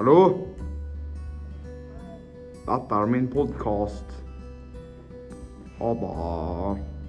Hallo? Dette er min podkast. Ha det.